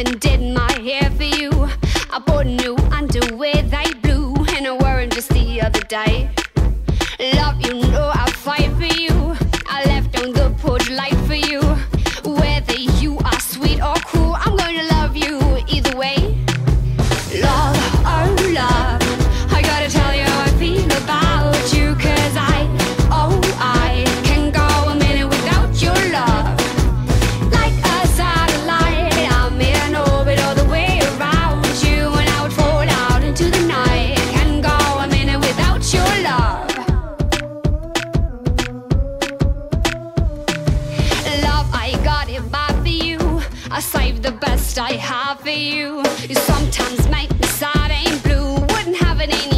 even did my hair for you. I bought new underwear, they blew, and I wore them just the other day. best I have for you. You sometimes make me sad, ain't blue. Wouldn't have it in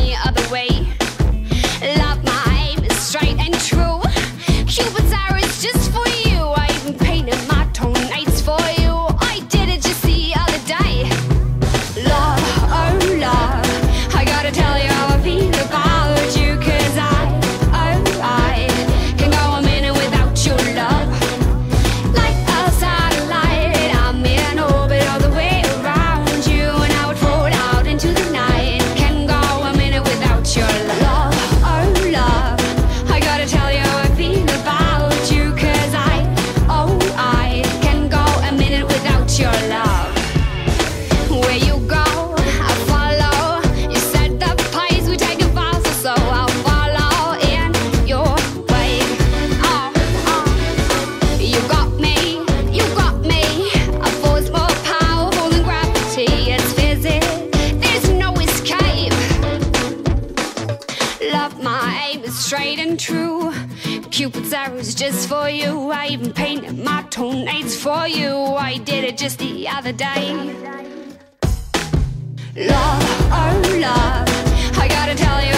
straight and true. Cupid's arrows just for you. I even painted my toenails for you. I did it just the other day. Love, oh love, I gotta tell you.